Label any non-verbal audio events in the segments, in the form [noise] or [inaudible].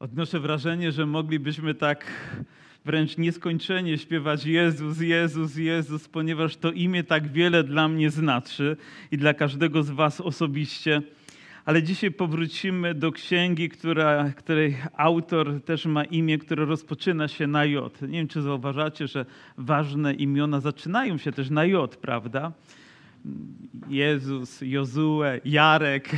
Odnoszę wrażenie, że moglibyśmy tak wręcz nieskończenie śpiewać Jezus, Jezus, Jezus, ponieważ to imię tak wiele dla mnie znaczy i dla każdego z Was osobiście. Ale dzisiaj powrócimy do księgi, która, której autor też ma imię, które rozpoczyna się na J. Nie wiem, czy zauważacie, że ważne imiona zaczynają się też na J, prawda? Jezus, Jozue, Jarek,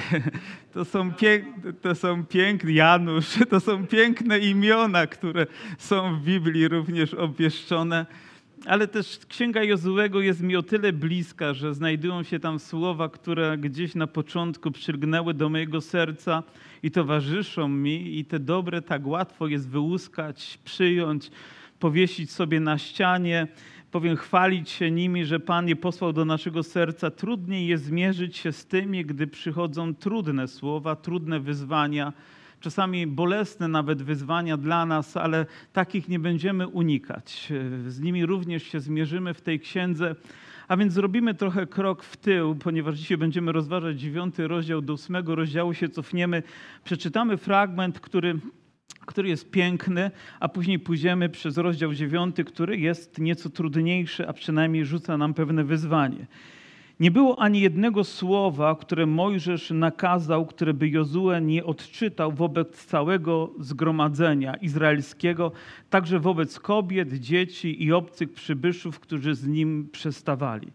to są, piękne, to są piękne, Janusz, to są piękne imiona, które są w Biblii również obwieszczone. Ale też Księga Jozułego jest mi o tyle bliska, że znajdują się tam słowa, które gdzieś na początku przylgnęły do mojego serca i towarzyszą mi i te dobre tak łatwo jest wyłuskać, przyjąć, powiesić sobie na ścianie powiem, chwalić się nimi, że Pan je posłał do naszego serca. Trudniej jest zmierzyć się z tymi, gdy przychodzą trudne słowa, trudne wyzwania, czasami bolesne nawet wyzwania dla nas, ale takich nie będziemy unikać. Z nimi również się zmierzymy w tej księdze. A więc zrobimy trochę krok w tył, ponieważ dzisiaj będziemy rozważać dziewiąty rozdział, do ósmego rozdziału się cofniemy. Przeczytamy fragment, który który jest piękny, a później pójdziemy przez rozdział dziewiąty, który jest nieco trudniejszy, a przynajmniej rzuca nam pewne wyzwanie. Nie było ani jednego słowa, które Mojżesz nakazał, które by Jozue nie odczytał wobec całego zgromadzenia izraelskiego, także wobec kobiet, dzieci i obcych przybyszów, którzy z nim przestawali.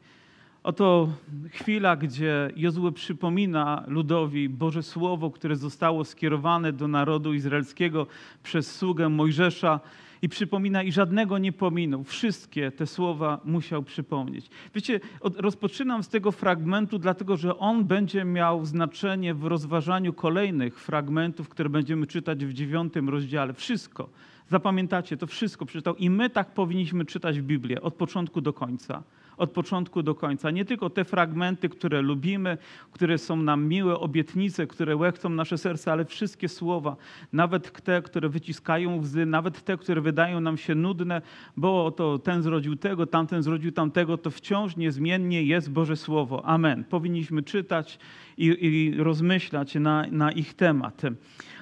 Oto chwila, gdzie Jozue przypomina ludowi Boże Słowo, które zostało skierowane do narodu izraelskiego przez sługę Mojżesza i przypomina i żadnego nie pominął. Wszystkie te słowa musiał przypomnieć. Wiecie, rozpoczynam z tego fragmentu, dlatego że on będzie miał znaczenie w rozważaniu kolejnych fragmentów, które będziemy czytać w dziewiątym rozdziale. Wszystko. Zapamiętacie, to wszystko przeczytał i my tak powinniśmy czytać Biblię od początku do końca od początku do końca. Nie tylko te fragmenty, które lubimy, które są nam miłe, obietnice, które łechcą nasze serce, ale wszystkie słowa, nawet te, które wyciskają łzy, nawet te, które wydają nam się nudne, bo to ten zrodził tego, tamten zrodził tamtego, to wciąż niezmiennie jest Boże Słowo. Amen. Powinniśmy czytać i, i rozmyślać na, na ich temat.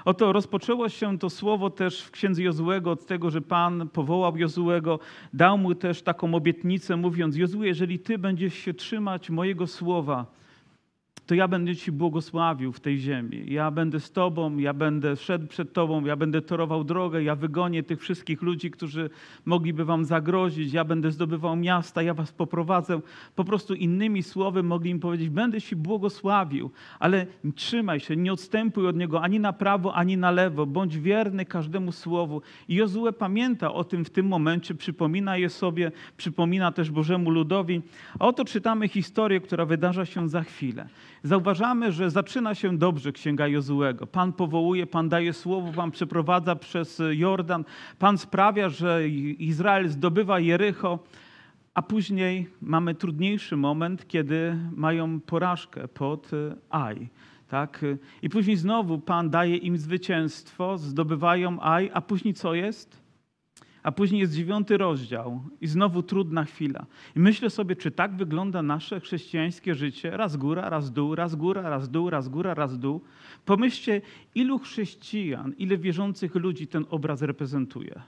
Oto rozpoczęło się to słowo też w księdze Jozułego od tego, że Pan powołał Jozułego, dał mu też taką obietnicę, mówiąc: Jozue, jeżeli ty będziesz się trzymać mojego słowa, to ja będę Ci błogosławił w tej ziemi. Ja będę z Tobą, ja będę szedł przed Tobą, ja będę torował drogę, ja wygonię tych wszystkich ludzi, którzy mogliby Wam zagrozić, ja będę zdobywał miasta, ja Was poprowadzę. Po prostu innymi słowy mogli im powiedzieć, będę Ci błogosławił, ale trzymaj się, nie odstępuj od Niego ani na prawo, ani na lewo, bądź wierny każdemu słowu. I Jozue pamięta o tym w tym momencie, przypomina je sobie, przypomina też Bożemu ludowi. A oto czytamy historię, która wydarza się za chwilę zauważamy, że zaczyna się dobrze Księga Jozułego. Pan powołuje, Pan daje słowo, Pan przeprowadza przez Jordan, Pan sprawia, że Izrael zdobywa Jericho, a później mamy trudniejszy moment, kiedy mają porażkę pod Aj. Tak? I później znowu Pan daje im zwycięstwo, zdobywają Aj, a później co jest? A później jest dziewiąty rozdział i znowu trudna chwila. I myślę sobie, czy tak wygląda nasze chrześcijańskie życie? Raz góra, raz dół, raz góra, raz dół, raz góra, raz dół. Pomyślcie, ilu chrześcijan, ile wierzących ludzi ten obraz reprezentuje.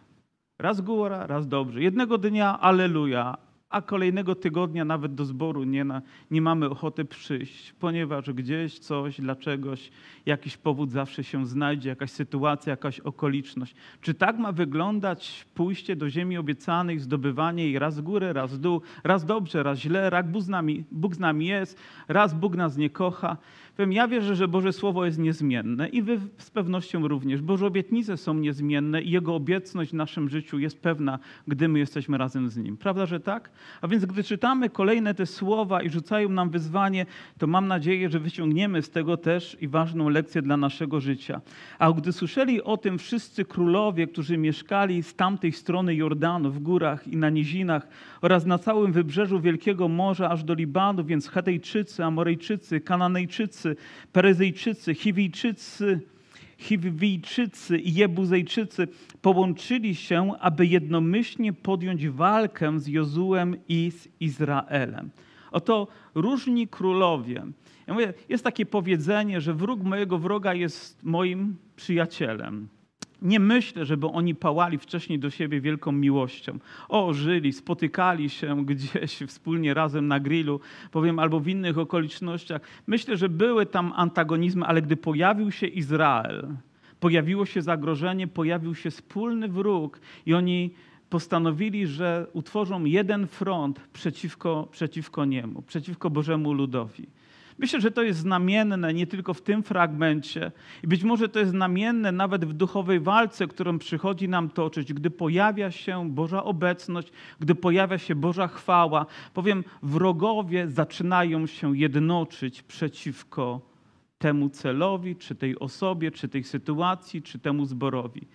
Raz góra, raz dobrze. Jednego dnia aleluja, a kolejnego tygodnia nawet do zboru nie, na, nie mamy ochoty przyjść, ponieważ gdzieś coś, dlaczegoś, jakiś powód zawsze się znajdzie, jakaś sytuacja, jakaś okoliczność. Czy tak ma wyglądać pójście do ziemi obiecanej, zdobywanie jej raz w górę, raz w dół, raz dobrze, raz źle, raz Bóg z nami, Bóg z nami jest, raz Bóg nas nie kocha. Powiem, ja wierzę, że Boże Słowo jest niezmienne i wy z pewnością również. Boże obietnice są niezmienne i Jego obecność w naszym życiu jest pewna, gdy my jesteśmy razem z Nim. Prawda, że tak? A więc gdy czytamy kolejne te słowa i rzucają nam wyzwanie, to mam nadzieję, że wyciągniemy z tego też i ważną lekcję dla naszego życia. A gdy słyszeli o tym wszyscy królowie, którzy mieszkali z tamtej strony Jordanu, w górach i na nizinach oraz na całym wybrzeżu Wielkiego Morza aż do Libanu, więc Chetejczycy, Amorejczycy, Kananejczycy, Peryzyjczycy, Chiwijczycy, Chiwijczycy i Jebuzejczycy połączyli się, aby jednomyślnie podjąć walkę z Jozułem i z Izraelem. Oto różni królowie. Ja mówię, jest takie powiedzenie, że wróg mojego wroga jest moim przyjacielem. Nie myślę, żeby oni pałali wcześniej do siebie wielką miłością. O, żyli, spotykali się [laughs] gdzieś wspólnie razem na grillu, powiem, albo w innych okolicznościach. Myślę, że były tam antagonizmy, ale gdy pojawił się Izrael, pojawiło się zagrożenie, pojawił się wspólny wróg i oni postanowili, że utworzą jeden front przeciwko, przeciwko niemu, przeciwko Bożemu ludowi. Myślę, że to jest znamienne nie tylko w tym fragmencie, i być może to jest znamienne nawet w duchowej walce, którą przychodzi nam toczyć, gdy pojawia się Boża obecność, gdy pojawia się Boża chwała. Powiem, wrogowie zaczynają się jednoczyć przeciwko temu celowi, czy tej osobie, czy tej sytuacji, czy temu zborowi.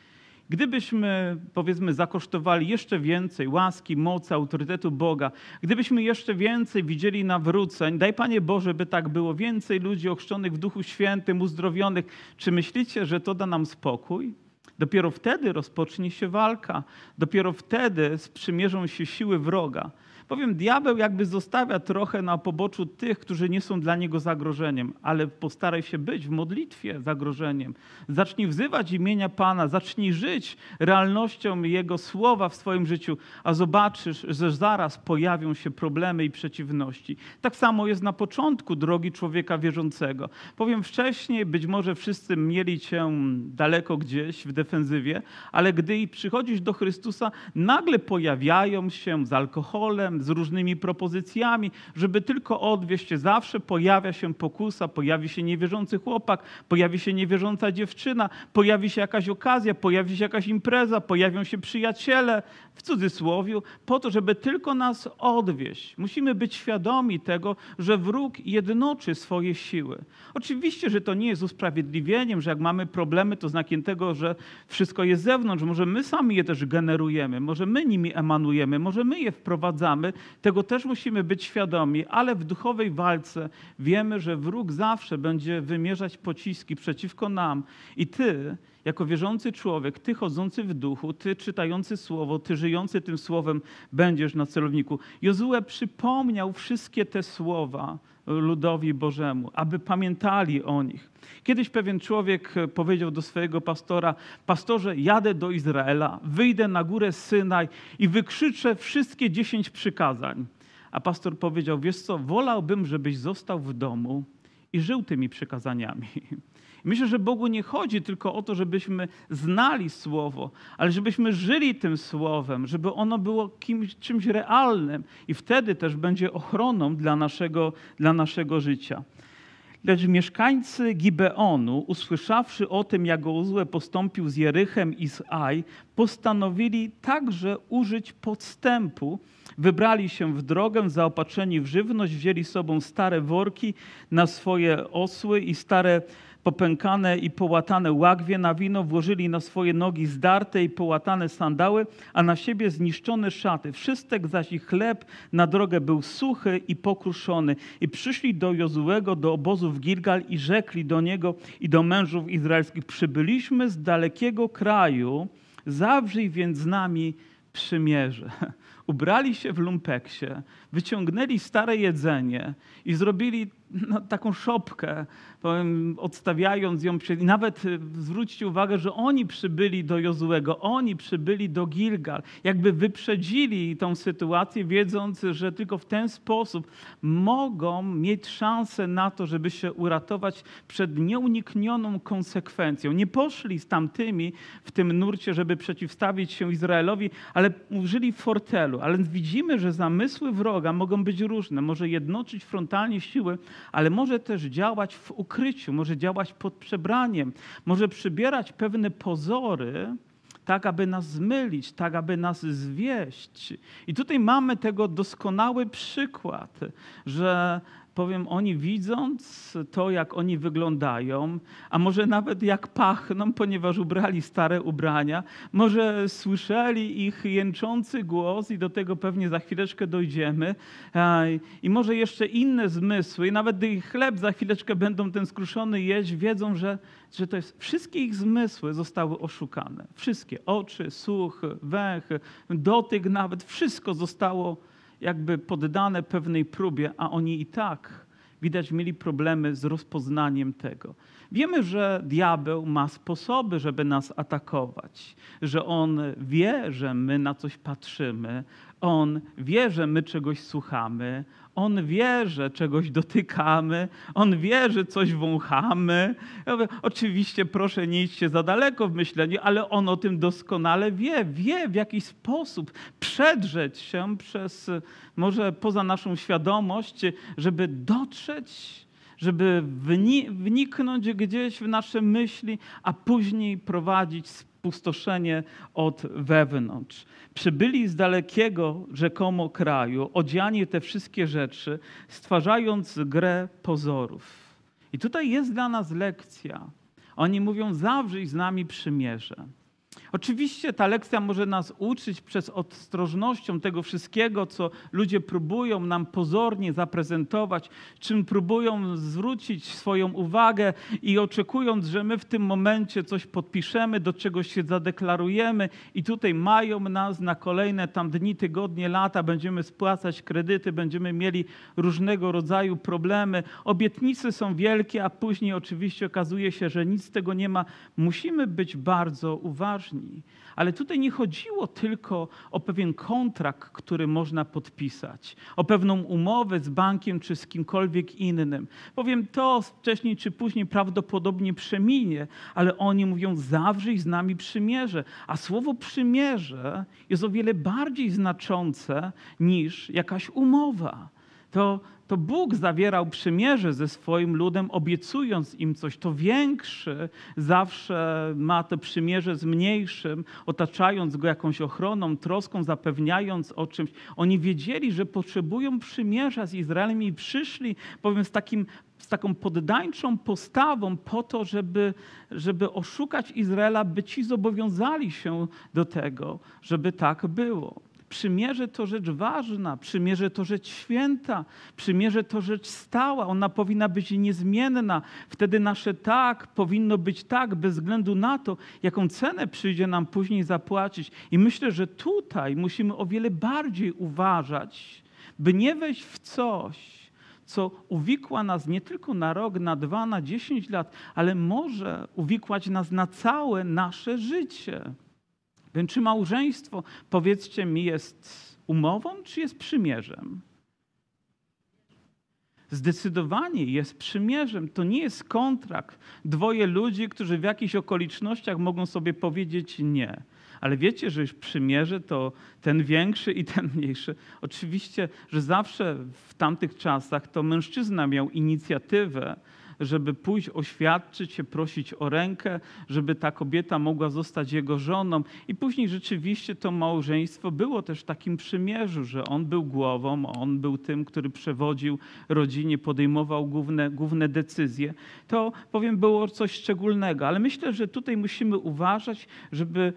Gdybyśmy, powiedzmy, zakosztowali jeszcze więcej łaski, mocy, autorytetu Boga, gdybyśmy jeszcze więcej widzieli nawróceń, daj Panie Boże, by tak było, więcej ludzi ochrzczonych w Duchu Świętym, uzdrowionych, czy myślicie, że to da nam spokój? Dopiero wtedy rozpocznie się walka, dopiero wtedy sprzymierzą się siły wroga. Powiem, diabeł jakby zostawia trochę na poboczu tych, którzy nie są dla niego zagrożeniem, ale postaraj się być w modlitwie zagrożeniem. Zacznij wzywać imienia Pana, zacznij żyć realnością Jego słowa w swoim życiu, a zobaczysz, że zaraz pojawią się problemy i przeciwności. Tak samo jest na początku drogi człowieka wierzącego. Powiem wcześniej, być może wszyscy mieli cię daleko gdzieś w defensywie, ale gdy przychodzisz do Chrystusa, nagle pojawiają się z alkoholem, z różnymi propozycjami, żeby tylko odwieść się. Zawsze pojawia się pokusa, pojawi się niewierzący chłopak, pojawi się niewierząca dziewczyna, pojawi się jakaś okazja, pojawi się jakaś impreza, pojawią się przyjaciele, w cudzysłowiu, po to, żeby tylko nas odwieść. Musimy być świadomi tego, że wróg jednoczy swoje siły. Oczywiście, że to nie jest usprawiedliwieniem, że jak mamy problemy, to znakiem tego, że wszystko jest z zewnątrz. Może my sami je też generujemy, może my nimi emanujemy, może my je wprowadzamy, tego też musimy być świadomi, ale w duchowej walce wiemy, że wróg zawsze będzie wymierzać pociski przeciwko nam i ty, jako wierzący człowiek, ty chodzący w duchu, ty czytający słowo, ty żyjący tym słowem, będziesz na celowniku. Jozue przypomniał wszystkie te słowa ludowi Bożemu, aby pamiętali o nich. Kiedyś pewien człowiek powiedział do swojego pastora: Pastorze, jadę do Izraela, wyjdę na górę Synaj i wykrzyczę wszystkie dziesięć przykazań. A pastor powiedział: Wiesz co, wolałbym, żebyś został w domu i żył tymi przykazaniami. [laughs] Myślę, że Bogu nie chodzi tylko o to, żebyśmy znali Słowo, ale żebyśmy żyli tym Słowem, żeby ono było kimś, czymś realnym i wtedy też będzie ochroną dla naszego, dla naszego życia. Lecz mieszkańcy Gibeonu, usłyszawszy o tym, jak Jozue postąpił z Jerychem i z Aj, postanowili także użyć podstępu. Wybrali się w drogę, zaopatrzeni w żywność, wzięli sobą stare worki na swoje osły i stare popękane i połatane łagwie na wino, włożyli na swoje nogi zdarte i połatane sandały, a na siebie zniszczone szaty. Wszystek zaś ich chleb na drogę był suchy i pokruszony. I przyszli do Jozułego, do obozu w Gilgal i rzekli do niego i do mężów izraelskich, przybyliśmy z dalekiego kraju, zawrzyj więc z nami przymierze. [laughs] Ubrali się w lumpeksie, wyciągnęli stare jedzenie i zrobili no, taką szopkę, powiem, odstawiając ją przed... Nawet y, zwróćcie uwagę, że oni przybyli do Jozułego, oni przybyli do Gilgal, jakby wyprzedzili tą sytuację, wiedząc, że tylko w ten sposób mogą mieć szansę na to, żeby się uratować przed nieuniknioną konsekwencją. Nie poszli z tamtymi w tym nurcie, żeby przeciwstawić się Izraelowi, ale użyli fortelu. Ale widzimy, że zamysły wroga mogą być różne. Może jednoczyć frontalnie siły, ale może też działać w ukryciu, może działać pod przebraniem, może przybierać pewne pozory, tak aby nas zmylić, tak aby nas zwieść. I tutaj mamy tego doskonały przykład, że powiem, oni widząc to, jak oni wyglądają, a może nawet jak pachną, ponieważ ubrali stare ubrania, może słyszeli ich jęczący głos i do tego pewnie za chwileczkę dojdziemy, i może jeszcze inne zmysły, i nawet gdy ich chleb za chwileczkę będą ten skruszony jeść, wiedzą, że, że to jest, wszystkie ich zmysły zostały oszukane. Wszystkie, oczy, słuch, węch, dotyk nawet, wszystko zostało jakby poddane pewnej próbie, a oni i tak widać mieli problemy z rozpoznaniem tego. Wiemy, że diabeł ma sposoby, żeby nas atakować, że on wie, że my na coś patrzymy, on wie, że my czegoś słuchamy, on wie, że czegoś dotykamy, on wie, że coś wąchamy. Oczywiście proszę nie idźcie za daleko w myśleniu, ale on o tym doskonale wie, wie w jaki sposób przedrzeć się przez może poza naszą świadomość, żeby dotrzeć żeby wniknąć gdzieś w nasze myśli, a później prowadzić spustoszenie od wewnątrz. Przybyli z dalekiego rzekomo kraju, odziani te wszystkie rzeczy, stwarzając grę pozorów. I tutaj jest dla nas lekcja. Oni mówią: zawrzyj z nami przymierze. Oczywiście ta lekcja może nas uczyć przez ostrożnością tego wszystkiego, co ludzie próbują nam pozornie zaprezentować, czym próbują zwrócić swoją uwagę i oczekując, że my w tym momencie coś podpiszemy, do czegoś się zadeklarujemy i tutaj mają nas na kolejne tam dni, tygodnie, lata, będziemy spłacać kredyty, będziemy mieli różnego rodzaju problemy. Obietnice są wielkie, a później oczywiście okazuje się, że nic z tego nie ma. Musimy być bardzo uważni. Ale tutaj nie chodziło tylko o pewien kontrakt, który można podpisać, o pewną umowę z bankiem czy z kimkolwiek innym. Powiem, to wcześniej czy później prawdopodobnie przeminie, ale oni mówią, zawrzyj z nami przymierze. A słowo przymierze jest o wiele bardziej znaczące niż jakaś umowa. To to Bóg zawierał przymierze ze swoim ludem, obiecując im coś. To większy zawsze ma to przymierze z mniejszym, otaczając go jakąś ochroną, troską, zapewniając o czymś. Oni wiedzieli, że potrzebują przymierza z Izraelem i przyszli, powiem, z takim z taką poddańczą postawą po to, żeby, żeby oszukać Izraela, by ci zobowiązali się do tego, żeby tak było. Przymierze to rzecz ważna, przymierze to rzecz święta, przymierze to rzecz stała, ona powinna być niezmienna. Wtedy nasze tak powinno być tak, bez względu na to, jaką cenę przyjdzie nam później zapłacić. I myślę, że tutaj musimy o wiele bardziej uważać, by nie wejść w coś, co uwikła nas nie tylko na rok, na dwa, na dziesięć lat, ale może uwikłać nas na całe nasze życie. Więc czy małżeństwo, powiedzcie mi, jest umową, czy jest przymierzem? Zdecydowanie jest przymierzem. To nie jest kontrakt. Dwoje ludzi, którzy w jakichś okolicznościach mogą sobie powiedzieć nie. Ale wiecie, że już przymierze to ten większy i ten mniejszy. Oczywiście, że zawsze w tamtych czasach to mężczyzna miał inicjatywę, żeby pójść oświadczyć się, prosić o rękę, żeby ta kobieta mogła zostać jego żoną. I później rzeczywiście to małżeństwo było też w takim przymierzu, że on był głową, on był tym, który przewodził rodzinie, podejmował główne, główne decyzje. To powiem, było coś szczególnego, ale myślę, że tutaj musimy uważać, żeby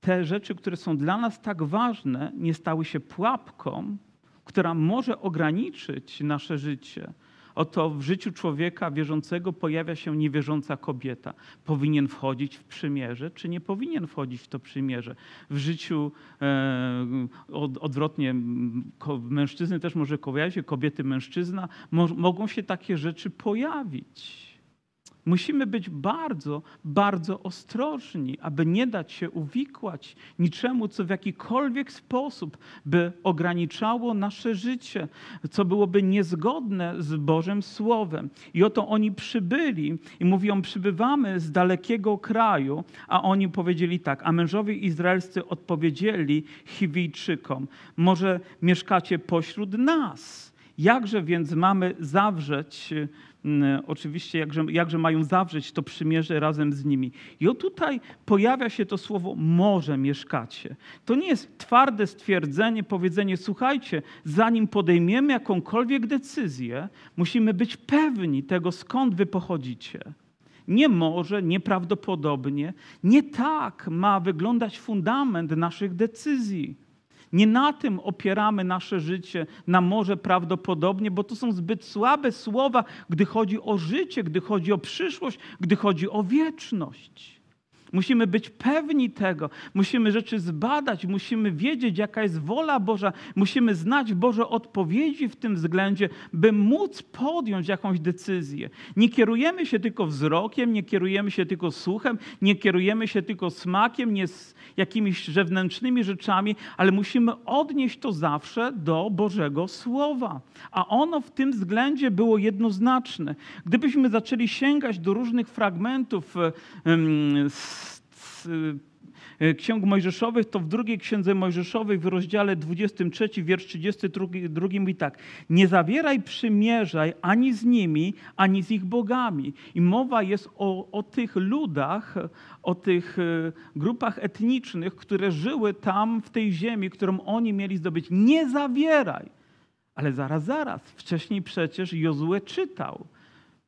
te rzeczy, które są dla nas tak ważne, nie stały się pułapką, która może ograniczyć nasze życie Oto w życiu człowieka wierzącego pojawia się niewierząca kobieta. Powinien wchodzić w przymierze, czy nie powinien wchodzić w to przymierze? W życiu e, od, odwrotnie, mężczyzny też może się, kobiety, mężczyzna, mo, mogą się takie rzeczy pojawić. Musimy być bardzo, bardzo ostrożni, aby nie dać się uwikłać niczemu, co w jakikolwiek sposób by ograniczało nasze życie, co byłoby niezgodne z Bożym Słowem. I oto oni przybyli i mówią: Przybywamy z dalekiego kraju, a oni powiedzieli tak. A mężowie izraelscy odpowiedzieli Chiwijczykom: Może mieszkacie pośród nas. Jakże więc mamy zawrzeć oczywiście jakże, jakże mają zawrzeć to przymierze razem z nimi. I o tutaj pojawia się to słowo może mieszkacie. To nie jest twarde stwierdzenie, powiedzenie, słuchajcie, zanim podejmiemy jakąkolwiek decyzję, musimy być pewni tego, skąd wy pochodzicie. Nie może, nieprawdopodobnie, nie tak ma wyglądać fundament naszych decyzji. Nie na tym opieramy nasze życie, na morze prawdopodobnie, bo to są zbyt słabe słowa, gdy chodzi o życie, gdy chodzi o przyszłość, gdy chodzi o wieczność. Musimy być pewni tego. Musimy rzeczy zbadać, musimy wiedzieć, jaka jest wola Boża. Musimy znać Boże odpowiedzi w tym względzie, by móc podjąć jakąś decyzję. Nie kierujemy się tylko wzrokiem, nie kierujemy się tylko słuchem, nie kierujemy się tylko smakiem, nie z jakimiś zewnętrznymi rzeczami, ale musimy odnieść to zawsze do Bożego Słowa. A ono w tym względzie było jednoznaczne. Gdybyśmy zaczęli sięgać do różnych fragmentów z, z e, Ksiąg Mojżeszowych, to w drugiej Księdze Mojżeszowej w rozdziale 23, wiersz 32 mówi tak. Nie zawieraj przymierzaj ani z nimi, ani z ich bogami. I mowa jest o, o tych ludach, o tych e, grupach etnicznych, które żyły tam w tej ziemi, którą oni mieli zdobyć. Nie zawieraj. Ale zaraz, zaraz. Wcześniej przecież Jozue czytał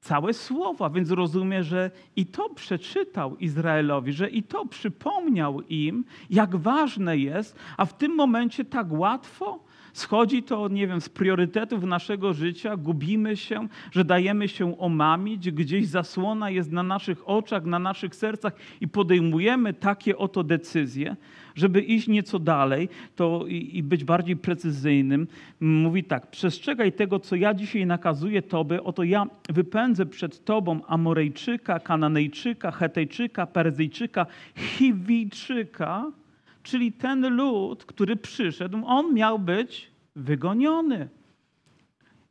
całe słowa, więc rozumie, że i to przeczytał Izraelowi, że i to przypomniał im, jak ważne jest, a w tym momencie tak łatwo schodzi to, nie wiem, z priorytetów naszego życia, gubimy się, że dajemy się omamić, gdzieś zasłona jest na naszych oczach, na naszych sercach i podejmujemy takie oto decyzje. Żeby iść nieco dalej to i, i być bardziej precyzyjnym, mówi tak: Przestrzegaj tego, co ja dzisiaj nakazuję Tobie, oto ja wypędzę przed Tobą Amorejczyka, Kananejczyka, Hetejczyka, Perzyjczyka, Chiwijczyka, czyli ten lud, który przyszedł, on miał być wygoniony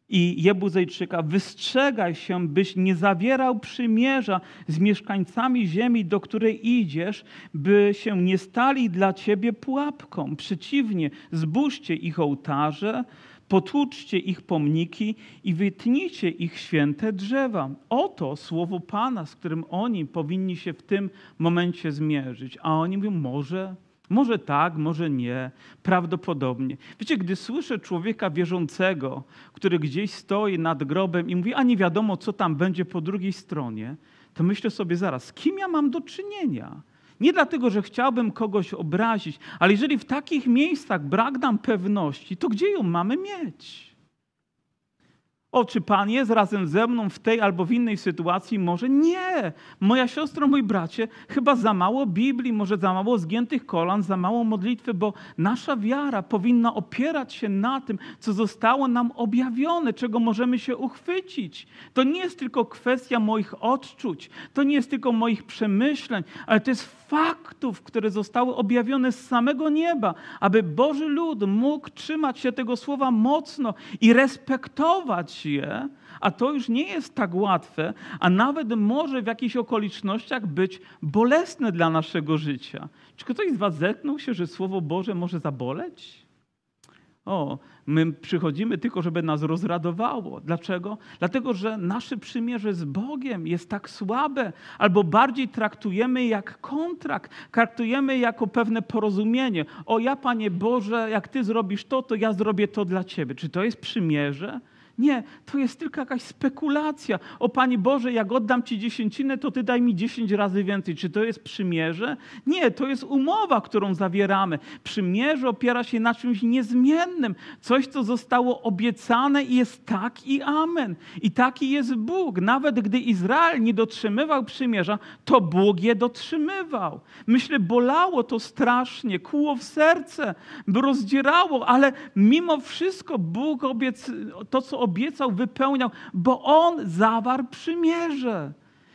i Jebuzejczyka, wystrzegaj się, byś nie zawierał przymierza z mieszkańcami ziemi, do której idziesz, by się nie stali dla ciebie pułapką. Przeciwnie, zbóżcie ich ołtarze, potłuczcie ich pomniki i wytnijcie ich święte drzewa. Oto słowo Pana, z którym oni powinni się w tym momencie zmierzyć. A oni mówią, może może tak, może nie, prawdopodobnie. Wiecie, gdy słyszę człowieka wierzącego, który gdzieś stoi nad grobem i mówi, a nie wiadomo, co tam będzie po drugiej stronie, to myślę sobie zaraz, z kim ja mam do czynienia? Nie dlatego, że chciałbym kogoś obrazić, ale jeżeli w takich miejscach brak nam pewności, to gdzie ją mamy mieć? O, czy Pan jest razem ze mną w tej albo w innej sytuacji? Może nie. Moja siostro, mój bracie, chyba za mało Biblii, może za mało zgiętych kolan, za mało modlitwy, bo nasza wiara powinna opierać się na tym, co zostało nam objawione, czego możemy się uchwycić. To nie jest tylko kwestia moich odczuć, to nie jest tylko moich przemyśleń, ale to jest faktów, które zostały objawione z samego nieba, aby Boży lud mógł trzymać się tego słowa mocno i respektować je, a to już nie jest tak łatwe, a nawet może w jakichś okolicznościach być bolesne dla naszego życia. Czy ktoś z Was zetknął się, że Słowo Boże może zaboleć? O, my przychodzimy tylko, żeby nas rozradowało. Dlaczego? Dlatego, że nasze przymierze z Bogiem jest tak słabe, albo bardziej traktujemy jak kontrakt, traktujemy jako pewne porozumienie. O, ja, Panie Boże, jak Ty zrobisz to, to ja zrobię to dla Ciebie. Czy to jest przymierze? Nie, to jest tylko jakaś spekulacja. O Panie Boże, jak oddam Ci dziesięcinę, to Ty daj mi dziesięć razy więcej. Czy to jest przymierze? Nie, to jest umowa, którą zawieramy. Przymierze opiera się na czymś niezmiennym. Coś, co zostało obiecane i jest tak i amen. I taki jest Bóg. Nawet gdy Izrael nie dotrzymywał przymierza, to Bóg je dotrzymywał. Myślę, bolało to strasznie, kłuło w serce, by rozdzierało, ale mimo wszystko Bóg obiec... to, co obiecał, wypełniał, bo On zawarł przymierze.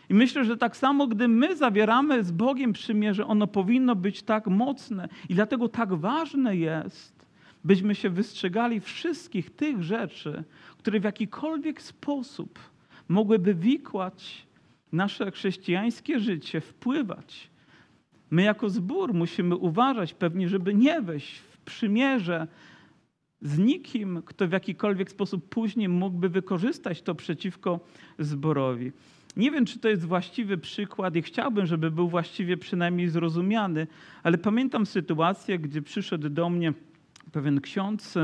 I myślę, że tak samo, gdy my zawieramy z Bogiem przymierze, ono powinno być tak mocne. I dlatego tak ważne jest, byśmy się wystrzegali wszystkich tych rzeczy, które w jakikolwiek sposób mogłyby wikłać nasze chrześcijańskie życie, wpływać. My jako zbór musimy uważać pewnie, żeby nie wejść w przymierze z nikim, kto w jakikolwiek sposób później mógłby wykorzystać to przeciwko zborowi. Nie wiem, czy to jest właściwy przykład i chciałbym, żeby był właściwie przynajmniej zrozumiany, ale pamiętam sytuację, gdzie przyszedł do mnie pewien ksiądz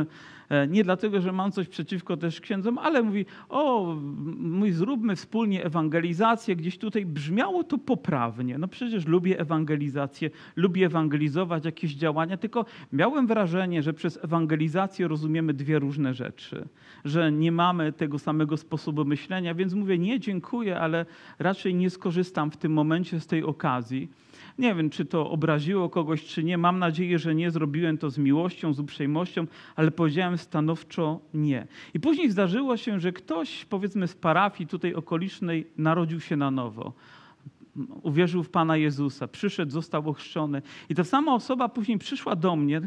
nie dlatego, że mam coś przeciwko też księdzom, ale mówi, o, mój, zróbmy wspólnie ewangelizację. Gdzieś tutaj brzmiało to poprawnie. No przecież lubię ewangelizację, lubię ewangelizować jakieś działania, tylko miałem wrażenie, że przez ewangelizację rozumiemy dwie różne rzeczy. Że nie mamy tego samego sposobu myślenia, więc mówię, nie, dziękuję, ale raczej nie skorzystam w tym momencie z tej okazji. Nie wiem, czy to obraziło kogoś, czy nie. Mam nadzieję, że nie. Zrobiłem to z miłością, z uprzejmością, ale powiedziałem stanowczo nie. I później zdarzyło się, że ktoś, powiedzmy z parafii tutaj okolicznej, narodził się na nowo uwierzył w Pana Jezusa, przyszedł, został ochrzczony. I ta sama osoba później przyszła do mnie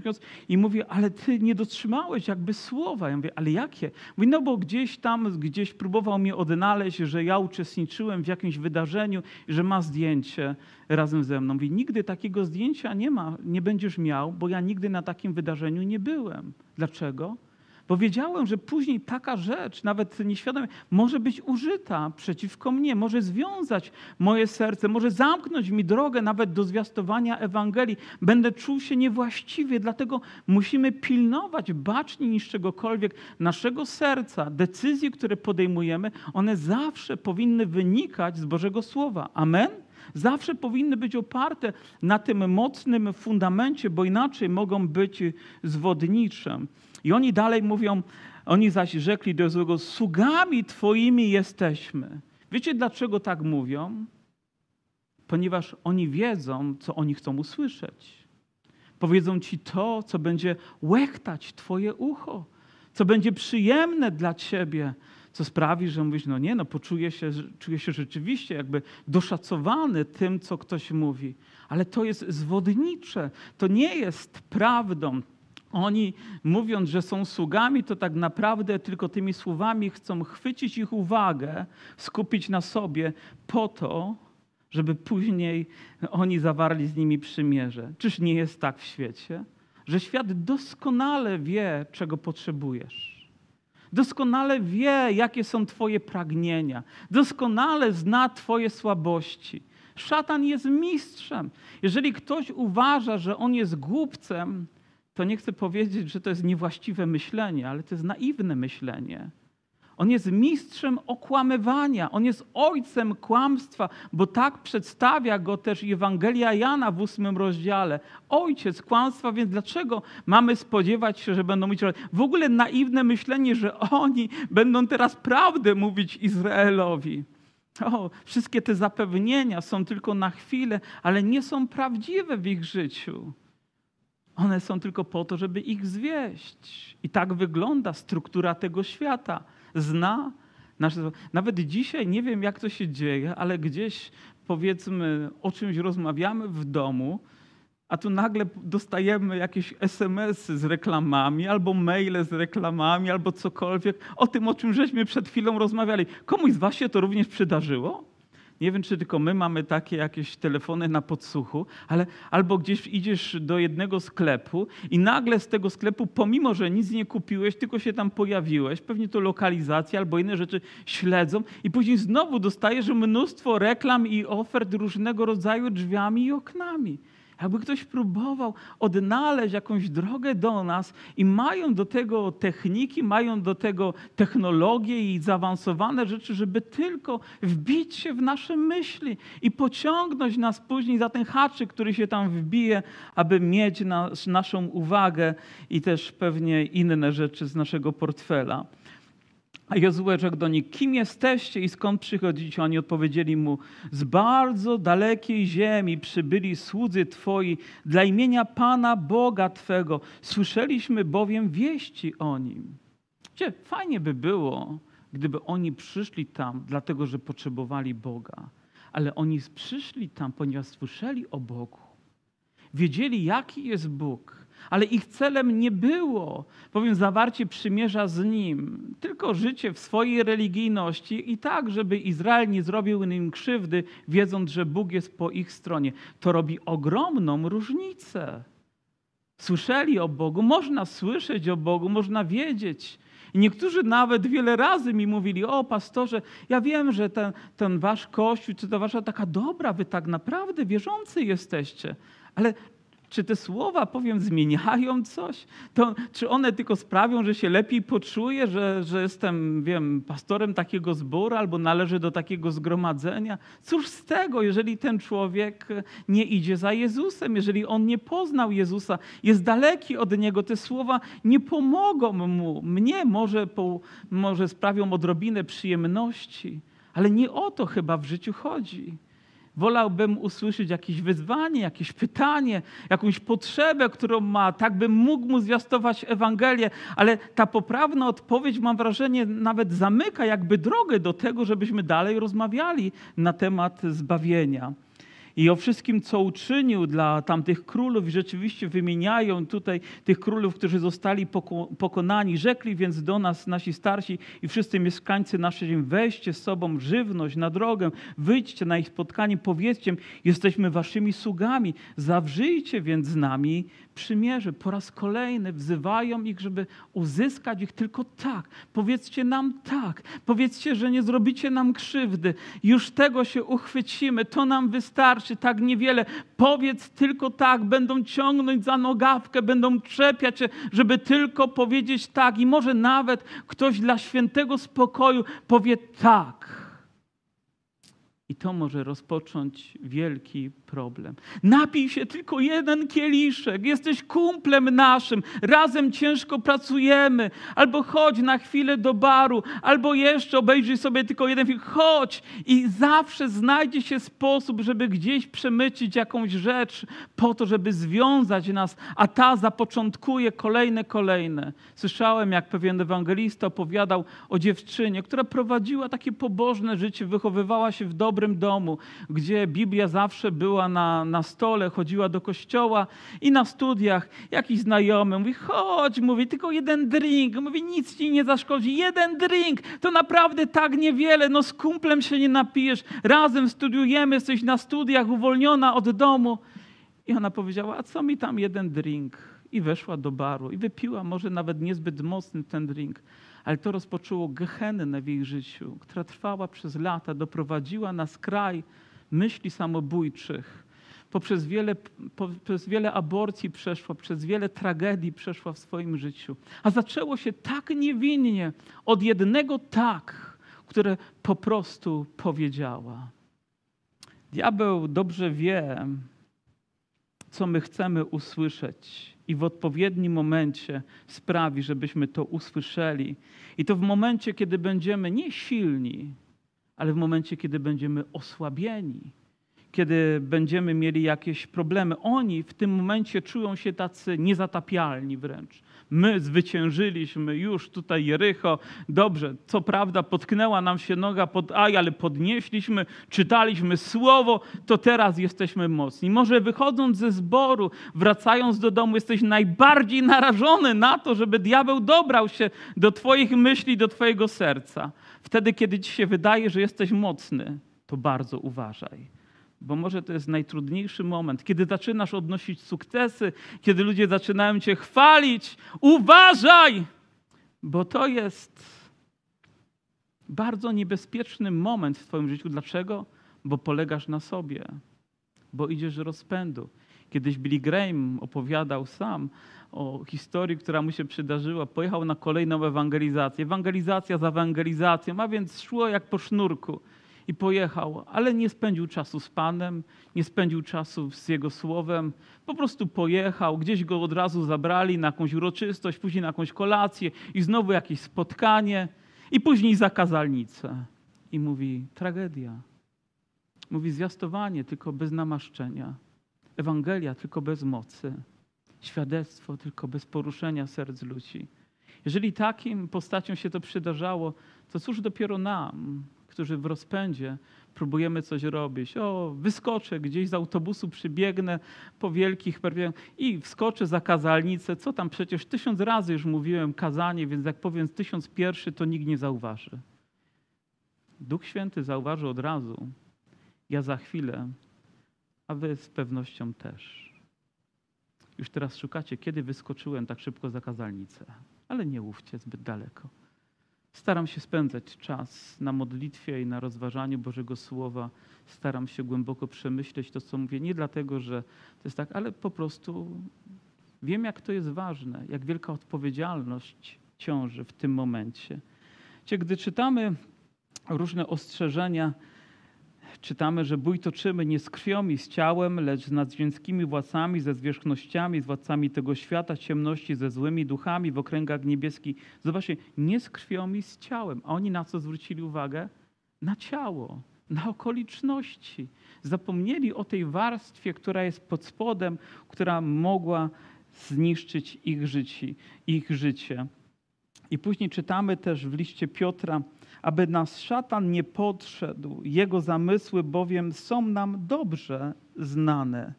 i mówi, ale ty nie dotrzymałeś jakby słowa. Ja mówię, ale jakie? Mówi, no bo gdzieś tam, gdzieś próbował mnie odnaleźć, że ja uczestniczyłem w jakimś wydarzeniu, że ma zdjęcie razem ze mną. Mówi, nigdy takiego zdjęcia nie ma, nie będziesz miał, bo ja nigdy na takim wydarzeniu nie byłem. Dlaczego? Bo wiedziałem, że później taka rzecz, nawet nieświadomie, może być użyta przeciwko mnie, może związać moje serce, może zamknąć mi drogę nawet do zwiastowania Ewangelii. Będę czuł się niewłaściwie, dlatego musimy pilnować baczniej niż czegokolwiek naszego serca. Decyzje, które podejmujemy, one zawsze powinny wynikać z Bożego Słowa. Amen? zawsze powinny być oparte na tym mocnym fundamencie, bo inaczej mogą być zwodnicze. I oni dalej mówią, oni zaś rzekli do złego, sługami Twoimi jesteśmy. Wiecie dlaczego tak mówią? Ponieważ oni wiedzą, co oni chcą usłyszeć. Powiedzą Ci to, co będzie łechtać Twoje ucho, co będzie przyjemne dla Ciebie, co sprawi, że mówisz, no nie, no poczuję się, czuję się rzeczywiście jakby doszacowany tym, co ktoś mówi. Ale to jest zwodnicze, to nie jest prawdą. Oni mówiąc, że są sługami, to tak naprawdę tylko tymi słowami chcą chwycić ich uwagę, skupić na sobie po to, żeby później oni zawarli z nimi przymierze. Czyż nie jest tak w świecie? Że świat doskonale wie, czego potrzebujesz. Doskonale wie, jakie są Twoje pragnienia. Doskonale zna Twoje słabości. Szatan jest mistrzem. Jeżeli ktoś uważa, że on jest głupcem, to nie chcę powiedzieć, że to jest niewłaściwe myślenie, ale to jest naiwne myślenie. On jest mistrzem okłamywania, on jest ojcem kłamstwa, bo tak przedstawia go też Ewangelia Jana w ósmym rozdziale. Ojciec kłamstwa, więc dlaczego mamy spodziewać się, że będą mówić w ogóle naiwne myślenie, że oni będą teraz prawdę mówić Izraelowi? O, wszystkie te zapewnienia są tylko na chwilę, ale nie są prawdziwe w ich życiu. One są tylko po to, żeby ich zwieść. I tak wygląda struktura tego świata. Zna nasze. Nawet dzisiaj nie wiem, jak to się dzieje, ale gdzieś powiedzmy o czymś rozmawiamy w domu, a tu nagle dostajemy jakieś SMS-y z reklamami, albo maile z reklamami, albo cokolwiek o tym, o czym żeśmy przed chwilą rozmawiali. Komuś z Was się to również przydarzyło? Nie wiem, czy tylko my mamy takie jakieś telefony na podsłuchu, ale albo gdzieś idziesz do jednego sklepu i nagle z tego sklepu, pomimo że nic nie kupiłeś, tylko się tam pojawiłeś, pewnie to lokalizacja albo inne rzeczy śledzą, i później znowu dostajesz mnóstwo reklam i ofert różnego rodzaju drzwiami i oknami. Jakby ktoś próbował odnaleźć jakąś drogę do nas i mają do tego techniki, mają do tego technologie i zaawansowane rzeczy, żeby tylko wbić się w nasze myśli i pociągnąć nas później za ten haczyk, który się tam wbije, aby mieć nas, naszą uwagę i też pewnie inne rzeczy z naszego portfela. A Jozue rzekł do nich, kim jesteście i skąd przychodzicie? Oni odpowiedzieli mu, z bardzo dalekiej ziemi przybyli słudzy Twoi dla imienia Pana Boga Twego. Słyszeliśmy bowiem wieści o Nim. Gdzie fajnie by było, gdyby oni przyszli tam, dlatego że potrzebowali Boga. Ale oni przyszli tam, ponieważ słyszeli o Bogu. Wiedzieli, jaki jest Bóg ale ich celem nie było, powiem, zawarcie przymierza z Nim, tylko życie w swojej religijności i tak, żeby Izrael nie zrobił im krzywdy, wiedząc, że Bóg jest po ich stronie. To robi ogromną różnicę. Słyszeli o Bogu, można słyszeć o Bogu, można wiedzieć. I niektórzy nawet wiele razy mi mówili: O, pastorze, ja wiem, że ten, ten wasz kościół, czy to wasza taka dobra, wy tak naprawdę wierzący jesteście. Ale czy te słowa, powiem, zmieniają coś? To, czy one tylko sprawią, że się lepiej poczuję, że, że jestem, wiem, pastorem takiego zboru albo należę do takiego zgromadzenia? Cóż z tego, jeżeli ten człowiek nie idzie za Jezusem, jeżeli on nie poznał Jezusa, jest daleki od Niego, te słowa nie pomogą mu. Mnie może, po, może sprawią odrobinę przyjemności, ale nie o to chyba w życiu chodzi. Wolałbym usłyszeć jakieś wyzwanie, jakieś pytanie, jakąś potrzebę, którą ma, tak bym mógł mu zwiastować Ewangelię, ale ta poprawna odpowiedź, mam wrażenie, nawet zamyka jakby drogę do tego, żebyśmy dalej rozmawiali na temat zbawienia i o wszystkim, co uczynił dla tamtych królów. I rzeczywiście wymieniają tutaj tych królów, którzy zostali pokonani. Rzekli więc do nas nasi starsi i wszyscy mieszkańcy naszej ziemi, weźcie z sobą żywność na drogę, wyjdźcie na ich spotkanie, powiedzcie, jesteśmy waszymi sługami, zawrzyjcie więc z nami przymierze. Po raz kolejny wzywają ich, żeby uzyskać ich tylko tak. Powiedzcie nam tak. Powiedzcie, że nie zrobicie nam krzywdy. Już tego się uchwycimy. To nam wystarczy. Tak niewiele. Powiedz tylko tak. Będą ciągnąć za nogawkę, będą czepiać się, żeby tylko powiedzieć tak. I może nawet ktoś dla świętego spokoju powie tak. I to może rozpocząć wielki problem. Napij się tylko jeden kieliszek, jesteś kumplem naszym, razem ciężko pracujemy, albo chodź na chwilę do baru, albo jeszcze obejrzyj sobie tylko jeden film, chodź i zawsze znajdzie się sposób, żeby gdzieś przemycić jakąś rzecz po to, żeby związać nas, a ta zapoczątkuje kolejne, kolejne. Słyszałem, jak pewien ewangelista opowiadał o dziewczynie, która prowadziła takie pobożne życie, wychowywała się w dobrym domu, gdzie Biblia zawsze była na, na stole, chodziła do kościoła i na studiach jakiś znajomy mówi, chodź, mówi, tylko jeden drink. Mówi, nic ci nie zaszkodzi, jeden drink, to naprawdę tak niewiele, no z kumplem się nie napijesz, razem studiujemy, jesteś na studiach, uwolniona od domu. I ona powiedziała, a co mi tam jeden drink? I weszła do baru i wypiła może nawet niezbyt mocny ten drink ale to rozpoczęło gehennę w jej życiu, która trwała przez lata, doprowadziła na skraj myśli samobójczych, poprzez wiele, poprzez wiele aborcji przeszła, przez wiele tragedii przeszła w swoim życiu. A zaczęło się tak niewinnie od jednego tak, które po prostu powiedziała. Diabeł dobrze wie, co my chcemy usłyszeć, i w odpowiednim momencie sprawi, żebyśmy to usłyszeli. I to w momencie, kiedy będziemy nie silni, ale w momencie, kiedy będziemy osłabieni, kiedy będziemy mieli jakieś problemy. Oni w tym momencie czują się tacy niezatapialni wręcz. My zwyciężyliśmy już tutaj Jericho. Dobrze, co prawda potknęła nam się noga pod aj, ale podnieśliśmy, czytaliśmy słowo, to teraz jesteśmy mocni. Może wychodząc ze zboru, wracając do domu, jesteś najbardziej narażony na to, żeby diabeł dobrał się do Twoich myśli, do Twojego serca. Wtedy, kiedy ci się wydaje, że jesteś mocny, to bardzo uważaj. Bo może to jest najtrudniejszy moment, kiedy zaczynasz odnosić sukcesy, kiedy ludzie zaczynają cię chwalić. Uważaj! Bo to jest bardzo niebezpieczny moment w Twoim życiu. Dlaczego? Bo polegasz na sobie, bo idziesz rozpędu. Kiedyś Billy Graham opowiadał sam o historii, która mu się przydarzyła. Pojechał na kolejną ewangelizację. Ewangelizacja za ewangelizacją, a więc szło jak po sznurku. I pojechał, ale nie spędził czasu z Panem, nie spędził czasu z Jego Słowem. Po prostu pojechał, gdzieś go od razu zabrali na jakąś uroczystość, później na jakąś kolację i znowu jakieś spotkanie i później zakazalnicę. I mówi, tragedia. Mówi, zwiastowanie tylko bez namaszczenia. Ewangelia tylko bez mocy świadectwo tylko bez poruszenia serc ludzi. Jeżeli takim postaciom się to przydarzało, to cóż dopiero nam, którzy w rozpędzie próbujemy coś robić. O, wyskoczę gdzieś z autobusu, przybiegnę po wielkich i wskoczę za kazalnicę. Co tam przecież tysiąc razy już mówiłem kazanie, więc jak powiem tysiąc pierwszy, to nikt nie zauważy. Duch Święty zauważy od razu. Ja za chwilę, a wy z pewnością też. Już teraz szukacie, kiedy wyskoczyłem tak szybko za kazalnicę. Ale nie łówcie zbyt daleko. Staram się spędzać czas na modlitwie i na rozważaniu Bożego Słowa. Staram się głęboko przemyśleć to, co mówię. Nie dlatego, że to jest tak, ale po prostu wiem, jak to jest ważne, jak wielka odpowiedzialność ciąży w tym momencie. Gdy czytamy różne ostrzeżenia, czytamy, że bój toczymy nie z krwią i z ciałem, lecz z nadzwieńskimi władcami, ze zwierzchnościami, z władcami tego świata, ciemności, ze złymi duchami w okręgach niebieskich. Zobaczcie, nie z krwią i z ciałem. A oni na co zwrócili uwagę? Na ciało, na okoliczności. Zapomnieli o tej warstwie, która jest pod spodem, która mogła zniszczyć ich życie. Ich życie. I później czytamy też w liście Piotra, aby nas szatan nie podszedł. Jego zamysły bowiem są nam dobrze znane.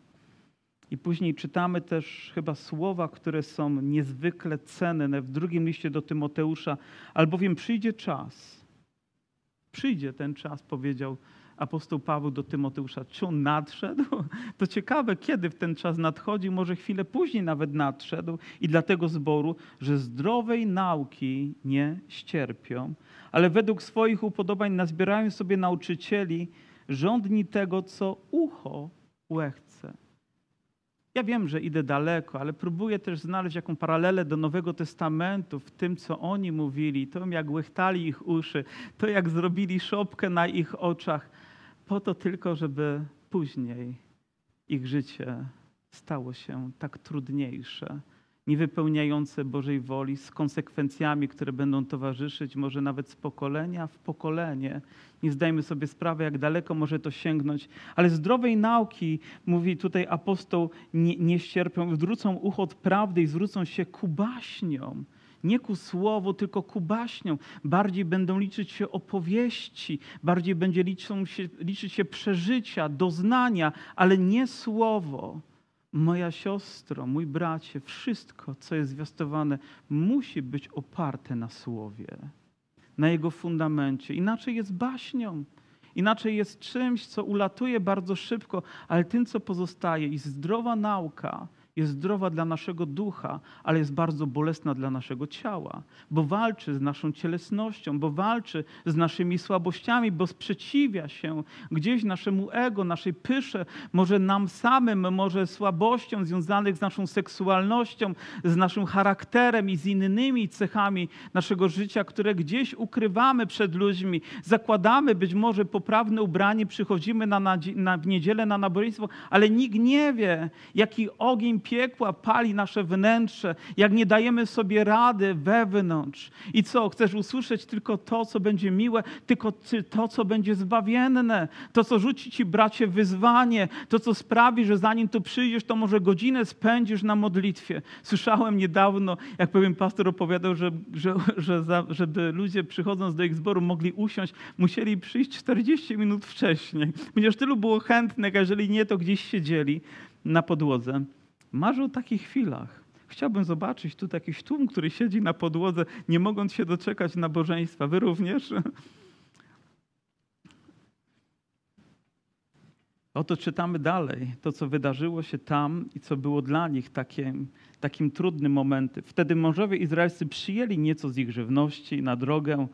I później czytamy też chyba słowa, które są niezwykle cenne w drugim liście do Tymoteusza, albowiem przyjdzie czas. Przyjdzie ten czas, powiedział apostoł Paweł do Tymoteusza. Czy on nadszedł? [laughs] To ciekawe, kiedy w ten czas nadchodzi, może chwilę później nawet nadszedł i dla tego zboru, że zdrowej nauki nie ścierpią, ale według swoich upodobań nazbierają sobie nauczycieli, rządni tego, co ucho łechce. Ja wiem, że idę daleko, ale próbuję też znaleźć jaką paralelę do Nowego Testamentu w tym, co oni mówili, to jak łechtali ich uszy, to jak zrobili szopkę na ich oczach, po to tylko, żeby później ich życie stało się tak trudniejsze, niewypełniające Bożej woli, z konsekwencjami, które będą towarzyszyć, może nawet z pokolenia w pokolenie. Nie zdajmy sobie sprawy, jak daleko może to sięgnąć, ale zdrowej nauki, mówi tutaj apostoł, nie, nie ścierpią, zwrócą ucho od prawdy i zwrócą się ku baśniom. Nie ku słowu, tylko ku baśniom. Bardziej będą liczyć się opowieści, bardziej będzie liczą się, liczyć się przeżycia, doznania, ale nie słowo. Moja siostro, mój bracie, wszystko, co jest zwiastowane, musi być oparte na słowie, na jego fundamencie. Inaczej jest baśnią, inaczej jest czymś, co ulatuje bardzo szybko, ale tym, co pozostaje, i zdrowa nauka, jest zdrowa dla naszego ducha, ale jest bardzo bolesna dla naszego ciała, bo walczy z naszą cielesnością, bo walczy z naszymi słabościami, bo sprzeciwia się gdzieś naszemu ego, naszej pysze, może nam samym, może słabościom związanych z naszą seksualnością, z naszym charakterem i z innymi cechami naszego życia, które gdzieś ukrywamy przed ludźmi. Zakładamy być może poprawne ubranie, przychodzimy na, na, na w niedzielę na nabożeństwo, ale nikt nie wie, jaki ogień piekła pali nasze wnętrze, jak nie dajemy sobie rady wewnątrz. I co? Chcesz usłyszeć tylko to, co będzie miłe, tylko to, co będzie zbawienne, to, co rzuci ci, bracie, wyzwanie, to, co sprawi, że zanim tu przyjdziesz, to może godzinę spędzisz na modlitwie. Słyszałem niedawno, jak pewien pastor opowiadał, że, że, że za, żeby ludzie przychodząc do ich zboru mogli usiąść, musieli przyjść 40 minut wcześniej, ponieważ tylu było chętnych, a jeżeli nie, to gdzieś siedzieli na podłodze. Marzę o takich chwilach. Chciałbym zobaczyć tu jakiś tłum, który siedzi na podłodze, nie mogąc się doczekać nabożeństwa. Wy również? [laughs] Oto czytamy dalej to, co wydarzyło się tam i co było dla nich takim, takim trudnym momentem. Wtedy mężowie izraelscy przyjęli nieco z ich żywności na drogę,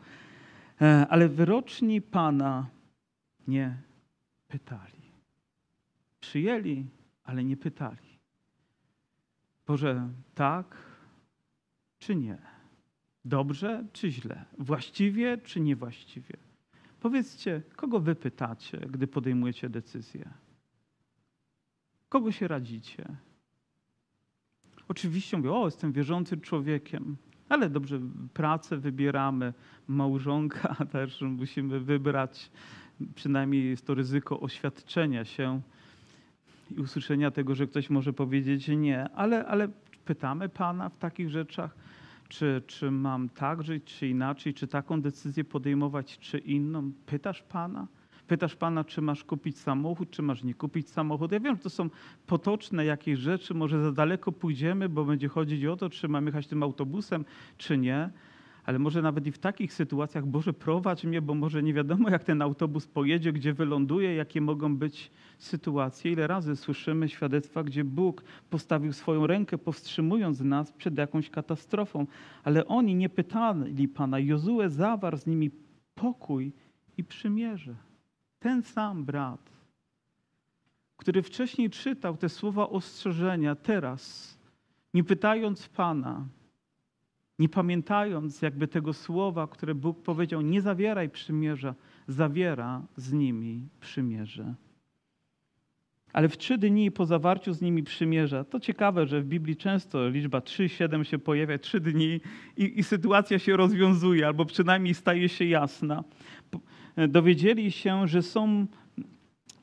e, ale wyroczni Pana nie pytali. Przyjęli, ale nie pytali. Boże, tak czy nie? Dobrze czy źle? Właściwie czy niewłaściwie? Powiedzcie, kogo wy pytacie, gdy podejmujecie decyzję? Kogo się radzicie? Oczywiście mówię, o, jestem wierzącym człowiekiem, ale dobrze, pracę wybieramy, małżonka [laughs] też musimy wybrać. Przynajmniej jest to ryzyko oświadczenia się i usłyszenia tego, że ktoś może powiedzieć nie, ale, ale pytamy Pana w takich rzeczach, czy, czy mam tak żyć, czy inaczej, czy taką decyzję podejmować, czy inną. Pytasz Pana? Pytasz Pana, czy masz kupić samochód, czy masz nie kupić samochód. Ja wiem, że to są potoczne jakieś rzeczy, może za daleko pójdziemy, bo będzie chodzić o to, czy mam jechać tym autobusem, czy nie ale może nawet i w takich sytuacjach, Boże, prowadź mnie, bo może nie wiadomo, jak ten autobus pojedzie, gdzie wyląduje, jakie mogą być sytuacje. Ile razy słyszymy świadectwa, gdzie Bóg postawił swoją rękę, powstrzymując nas przed jakąś katastrofą, ale oni nie pytali Pana. Jozue zawarł z nimi pokój i przymierze. Ten sam brat, który wcześniej czytał te słowa ostrzeżenia, teraz, nie pytając Pana, nie pamiętając jakby tego słowa, które Bóg powiedział, nie zawieraj przymierza, zawiera z nimi przymierze. Ale w trzy dni po zawarciu z nimi przymierza, to ciekawe, że w Biblii często liczba 3, 7 się pojawia, trzy dni i, i sytuacja się rozwiązuje, albo przynajmniej staje się jasna. dowiedzieli się, że są,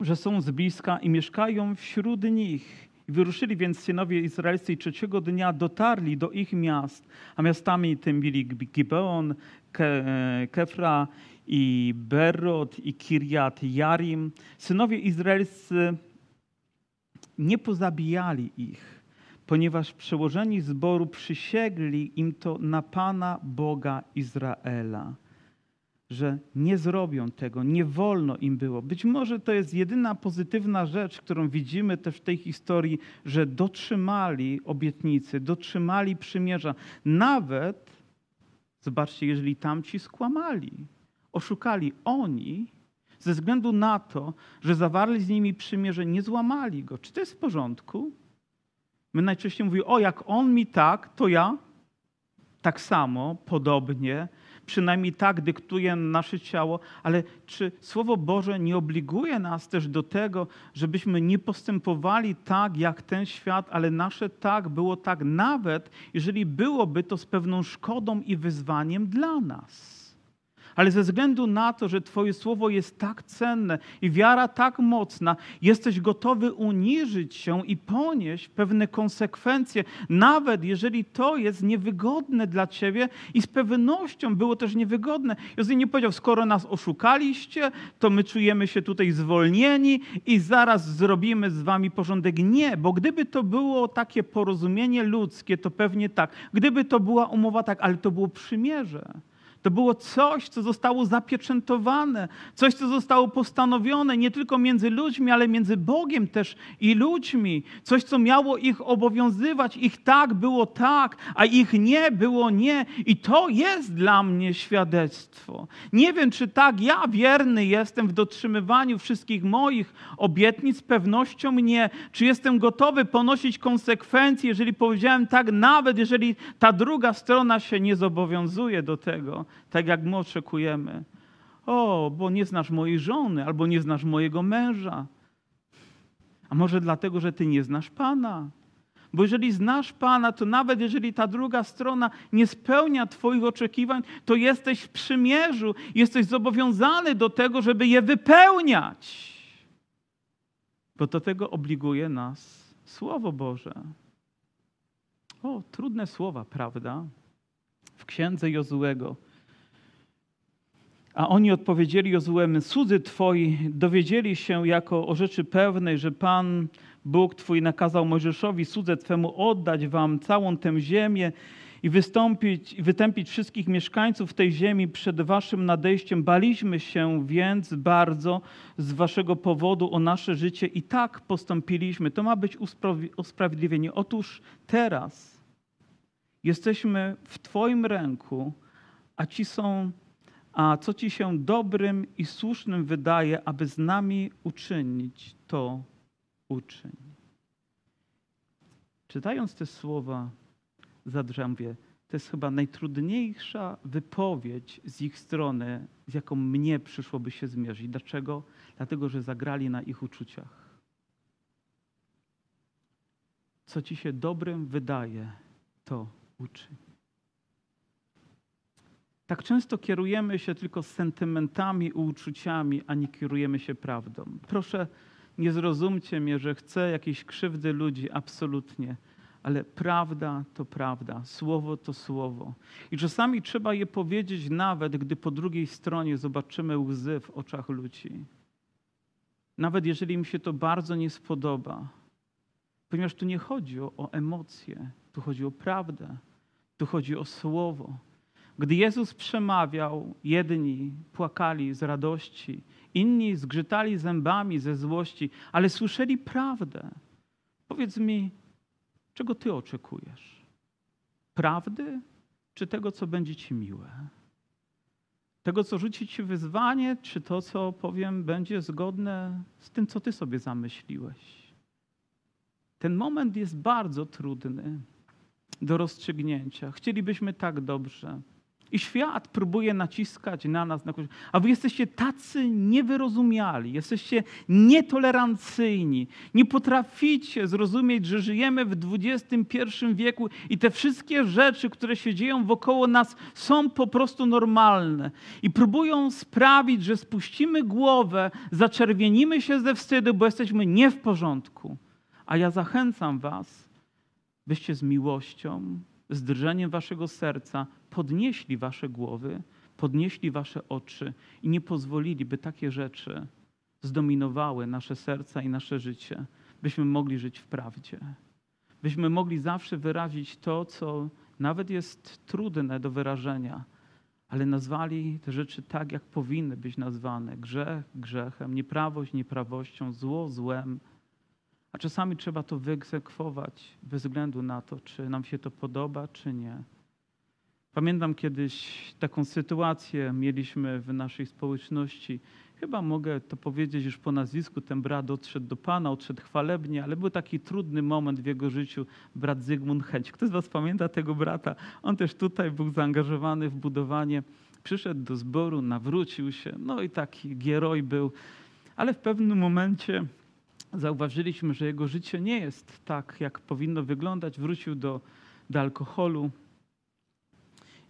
że są z bliska i mieszkają wśród nich. Wyruszyli więc synowie izraelscy i trzeciego dnia dotarli do ich miast, a miastami tym byli Gibeon, Kefra i Berot i Kirjat Jarim. Synowie izraelscy nie pozabijali ich, ponieważ przełożeni zboru przysięgli im to na Pana Boga Izraela że nie zrobią tego, nie wolno im było. Być może to jest jedyna pozytywna rzecz, którą widzimy też w tej historii, że dotrzymali obietnicy, dotrzymali przymierza. Nawet, zobaczcie, jeżeli tamci skłamali, oszukali oni, ze względu na to, że zawarli z nimi przymierze, nie złamali go. Czy to jest w porządku? My najczęściej mówimy, o jak on mi tak, to ja tak samo, podobnie przynajmniej tak dyktuje nasze ciało, ale czy Słowo Boże nie obliguje nas też do tego, żebyśmy nie postępowali tak jak ten świat, ale nasze tak było tak, nawet jeżeli byłoby to z pewną szkodą i wyzwaniem dla nas? Ale ze względu na to, że Twoje słowo jest tak cenne i wiara tak mocna, jesteś gotowy uniżyć się i ponieść pewne konsekwencje, nawet jeżeli to jest niewygodne dla Ciebie i z pewnością było też niewygodne. Jozue nie powiedział, skoro nas oszukaliście, to my czujemy się tutaj zwolnieni i zaraz zrobimy z Wami porządek. Nie, bo gdyby to było takie porozumienie ludzkie, to pewnie tak. Gdyby to była umowa, tak, ale to było przymierze. To było coś, co zostało zapieczętowane, coś, co zostało postanowione nie tylko między ludźmi, ale między Bogiem też i ludźmi. Coś, co miało ich obowiązywać. Ich tak było tak, a ich nie było nie. I to jest dla mnie świadectwo. Nie wiem, czy tak ja wierny jestem w dotrzymywaniu wszystkich moich obietnic, z pewnością nie. Czy jestem gotowy ponosić konsekwencje, jeżeli powiedziałem tak, nawet jeżeli ta druga strona się nie zobowiązuje do tego tak jak my oczekujemy. O, bo nie znasz mojej żony, albo nie znasz mojego męża. A może dlatego, że ty nie znasz Pana. Bo jeżeli znasz Pana, to nawet jeżeli ta druga strona nie spełnia Twoich oczekiwań, to jesteś w przymierzu, jesteś zobowiązany do tego, żeby je wypełniać. Bo do tego obliguje nas Słowo Boże. O, trudne słowa, prawda? W księdze Jozułego a oni odpowiedzieli Jozuemy, cudzy Twoi dowiedzieli się jako o rzeczy pewnej, że Pan Bóg Twój nakazał Mojżeszowi, cudze Twemu, oddać Wam całą tę ziemię i wystąpić, wytępić wszystkich mieszkańców tej ziemi przed Waszym nadejściem. Baliśmy się więc bardzo z Waszego powodu o nasze życie i tak postąpiliśmy. To ma być usprawiedliwienie. Otóż teraz jesteśmy w Twoim ręku, a ci są a co ci się dobrym i słusznym wydaje, aby z nami uczynić, to uczyń. Czytając te słowa, zadrzębię, to jest chyba najtrudniejsza wypowiedź z ich strony, z jaką mnie przyszłoby się zmierzyć. Dlaczego? Dlatego, że zagrali na ich uczuciach. Co ci się dobrym wydaje, to uczyń. Tak często kierujemy się tylko sentymentami uczuciami, a nie kierujemy się prawdą. Proszę, nie zrozumcie mnie, że chcę jakiejś krzywdy ludzi, absolutnie. Ale prawda to prawda, słowo to słowo. I czasami trzeba je powiedzieć, nawet gdy po drugiej stronie zobaczymy łzy w oczach ludzi. Nawet jeżeli im się to bardzo nie spodoba. Ponieważ tu nie chodzi o, o emocje, tu chodzi o prawdę, tu chodzi o słowo. Gdy Jezus przemawiał, jedni płakali z radości, inni zgrzytali zębami ze złości, ale słyszeli prawdę. Powiedz mi, czego Ty oczekujesz? Prawdy czy tego, co będzie Ci miłe? Tego, co rzuci Ci wyzwanie, czy to, co powiem, będzie zgodne z tym, co Ty sobie zamyśliłeś? Ten moment jest bardzo trudny do rozstrzygnięcia. Chcielibyśmy tak dobrze I świat próbuje naciskać na nas, na kogoś, a wy jesteście tacy niewyrozumiali, jesteście nietolerancyjni, nie potraficie zrozumieć, że żyjemy w XXI wieku i te wszystkie rzeczy, które się dzieją wokoło nas, są po prostu normalne. I próbują sprawić, że spuścimy głowę, zaczerwienimy się ze wstydu, bo jesteśmy nie w porządku. A ja zachęcam Was, byście z miłością, z drżeniem Waszego serca podnieśli wasze głowy, podnieśli wasze oczy i nie pozwolili, by takie rzeczy zdominowały nasze serca i nasze życie, byśmy mogli żyć w prawdzie. Byśmy mogli zawsze wyrazić to, co nawet jest trudne do wyrażenia, ale nazwali te rzeczy tak, jak powinny być nazwane: grzech grzechem, nieprawość nieprawością, zło złem. A czasami trzeba to wyegzekwować bez względu na to, czy nam się to podoba, czy nie. Pamiętam kiedyś taką sytuację mieliśmy w naszej społeczności. Chyba mogę to powiedzieć już po nazwisku. Ten brat odszedł do Pana, odszedł chwalebnie, ale był taki trudny moment w jego życiu. Brat Zygmunt Chęć. Kto z Was pamięta tego brata? On też tutaj był zaangażowany w budowanie. Przyszedł do zboru, nawrócił się. No i taki gieroj był. Ale w pewnym momencie zauważyliśmy, że jego życie nie jest tak, jak powinno wyglądać. Wrócił do, do alkoholu,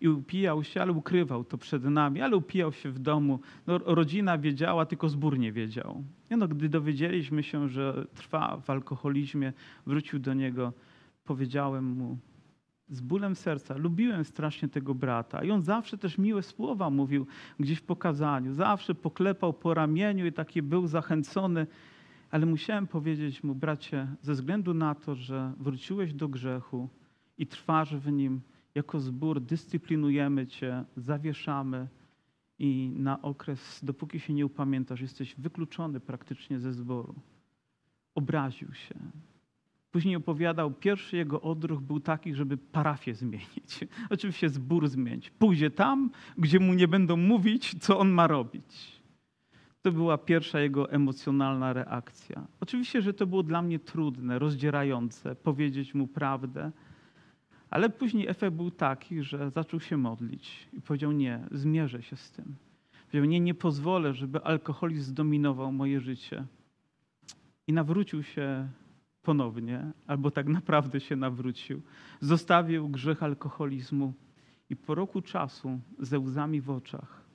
i upijał się, ale ukrywał to przed nami, ale upijał się w domu. No, rodzina wiedziała, tylko zbór nie wiedział. no, gdy dowiedzieliśmy się, że trwa w alkoholizmie, wrócił do niego, powiedziałem mu z bólem serca, lubiłem strasznie tego brata i on zawsze też miłe słowa mówił gdzieś w pokazaniu, zawsze poklepał po ramieniu i taki był zachęcony, ale musiałem powiedzieć mu, bracie, ze względu na to, że wróciłeś do grzechu i trwasz w nim, jako zbór dyscyplinujemy Cię, zawieszamy i na okres, dopóki się nie upamiętasz, jesteś wykluczony praktycznie ze zboru. Obraził się. Później opowiadał, pierwszy jego odruch był taki, żeby parafię zmienić. [laughs] Oczywiście zbór zmienić. Pójdzie tam, gdzie mu nie będą mówić, co on ma robić. To była pierwsza jego emocjonalna reakcja. Oczywiście, że to było dla mnie trudne, rozdzierające, powiedzieć mu prawdę, ale później efekt był taki, że zaczął się modlić i powiedział: Nie, zmierzę się z tym. Powiedział: Nie, nie pozwolę, żeby alkoholizm zdominował moje życie. I nawrócił się ponownie, albo tak naprawdę się nawrócił. Zostawił grzech alkoholizmu i po roku czasu, ze łzami w oczach,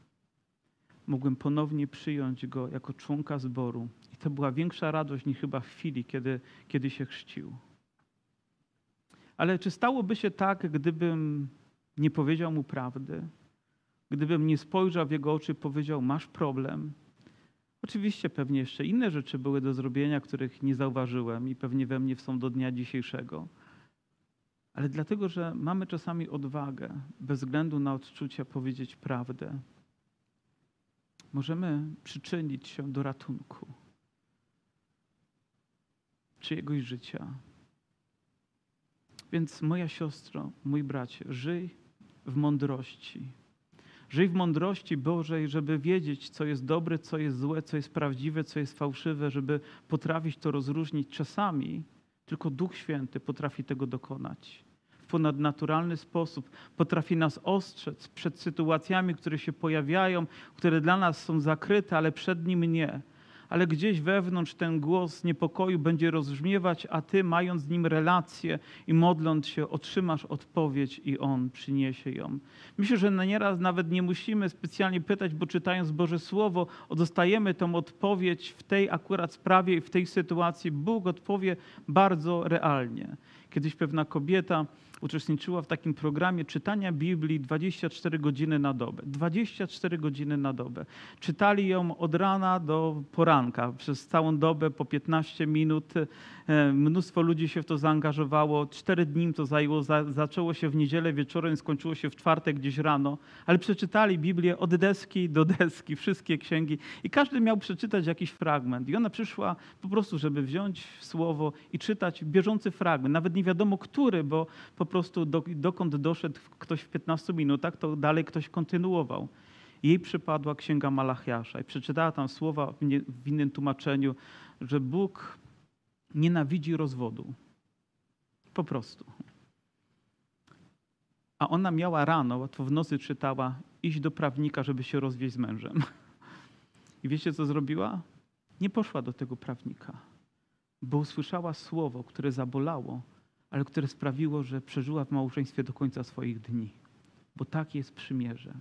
mogłem ponownie przyjąć go jako członka zboru. I to była większa radość niż chyba w chwili, kiedy, kiedy się chrzcił. Ale czy stałoby się tak, gdybym nie powiedział mu prawdy? Gdybym nie spojrzał w jego oczy powiedział: Masz problem? Oczywiście pewnie jeszcze inne rzeczy były do zrobienia, których nie zauważyłem i pewnie we mnie są do dnia dzisiejszego. Ale dlatego, że mamy czasami odwagę, bez względu na odczucia, powiedzieć prawdę, możemy przyczynić się do ratunku czyjegoś życia. Więc moja siostro, mój bracie, żyj w mądrości. Żyj w mądrości Bożej, żeby wiedzieć, co jest dobre, co jest złe, co jest prawdziwe, co jest fałszywe, żeby potrafić to rozróżnić. Czasami tylko Duch Święty potrafi tego dokonać. Ponadnaturalny sposób potrafi nas ostrzec przed sytuacjami, które się pojawiają, które dla nas są zakryte, ale przed Nim nie ale gdzieś wewnątrz ten głos niepokoju będzie rozbrzmiewać, a ty, mając z nim relację i modląc się, otrzymasz odpowiedź i on przyniesie ją. Myślę, że nieraz nawet nie musimy specjalnie pytać, bo czytając Boże Słowo, dostajemy tą odpowiedź w tej akurat sprawie i w tej sytuacji. Bóg odpowie bardzo realnie. Kiedyś pewna kobieta uczestniczyła w takim programie czytania Biblii 24 godziny na dobę. 24 godziny na dobę. Czytali ją od rana do poranka, przez całą dobę po 15 minut. E, mnóstwo ludzi się w to zaangażowało. Cztery dni to zajęło. Zaczęło się w niedzielę wieczorem, skończyło się w czwartek gdzieś rano, ale przeczytali Biblię od deski do deski, wszystkie księgi i każdy miał przeczytać jakiś fragment. I ona przyszła po prostu, żeby wziąć słowo i czytać bieżący fragment. Nawet nie wiadomo który, bo po prostu do, dokąd doszedł ktoś w 15 minutach, to dalej ktoś kontynuował. Jej przypadła księga Malachiasza i przeczytała tam słowa w, nie, w innym tłumaczeniu, że Bóg nienawidzi rozwodu. Po prostu. a ona miała rano, łatwo w nocy czytała, iść do prawnika, żeby się rozwieść z mężem. I wiecie, co zrobiła? Nie poszła do tego prawnika, bo usłyszała słowo, które zabolało, ale które sprawiło, że przeżyła w małżeństwie do końca swoich dni. Bo tak jest przymierze.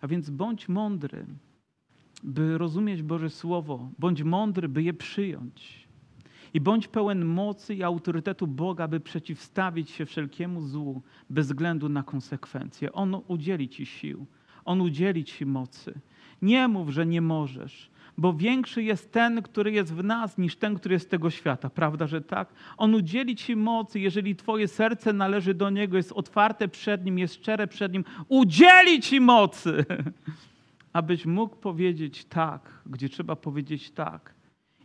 A więc bądź mądry, by rozumieć Boże Słowo, bądź mądry, by je przyjąć. I bądź pełen mocy i autorytetu Boga, by przeciwstawić się wszelkiemu złu, bez względu na konsekwencje. On udzieli ci sił, On udzieli ci mocy. Nie mów, że nie możesz, bo większy jest ten, który jest w nas, niż ten, który jest z tego świata. Prawda, że tak? On udzieli ci mocy, jeżeli twoje serce należy do Niego, jest otwarte przed Nim, jest szczere przed Nim. Udzieli ci mocy, [laughs] abyś mógł powiedzieć tak, gdzie trzeba powiedzieć tak.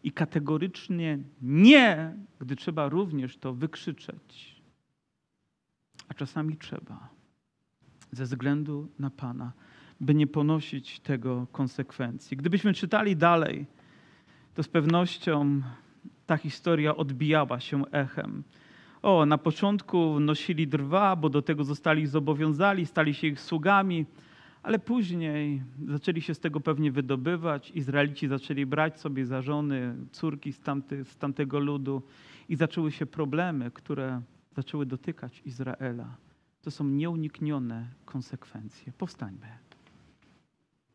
I kategorycznie nie, gdy trzeba również to wykrzyczeć. A czasami trzeba, ze względu na Pana by nie ponosić tego konsekwencji. Gdybyśmy czytali dalej, to z pewnością ta historia odbijała się echem. O, na początku nosili drwa, bo do tego zostali zobowiązani, stali się ich sługami, ale później zaczęli się z tego pewnie wydobywać. Izraelici zaczęli brać sobie za żony córki z, tamty, z tamtego ludu i zaczęły się problemy, które zaczęły dotykać Izraela. To są nieuniknione konsekwencje. Powstańmy.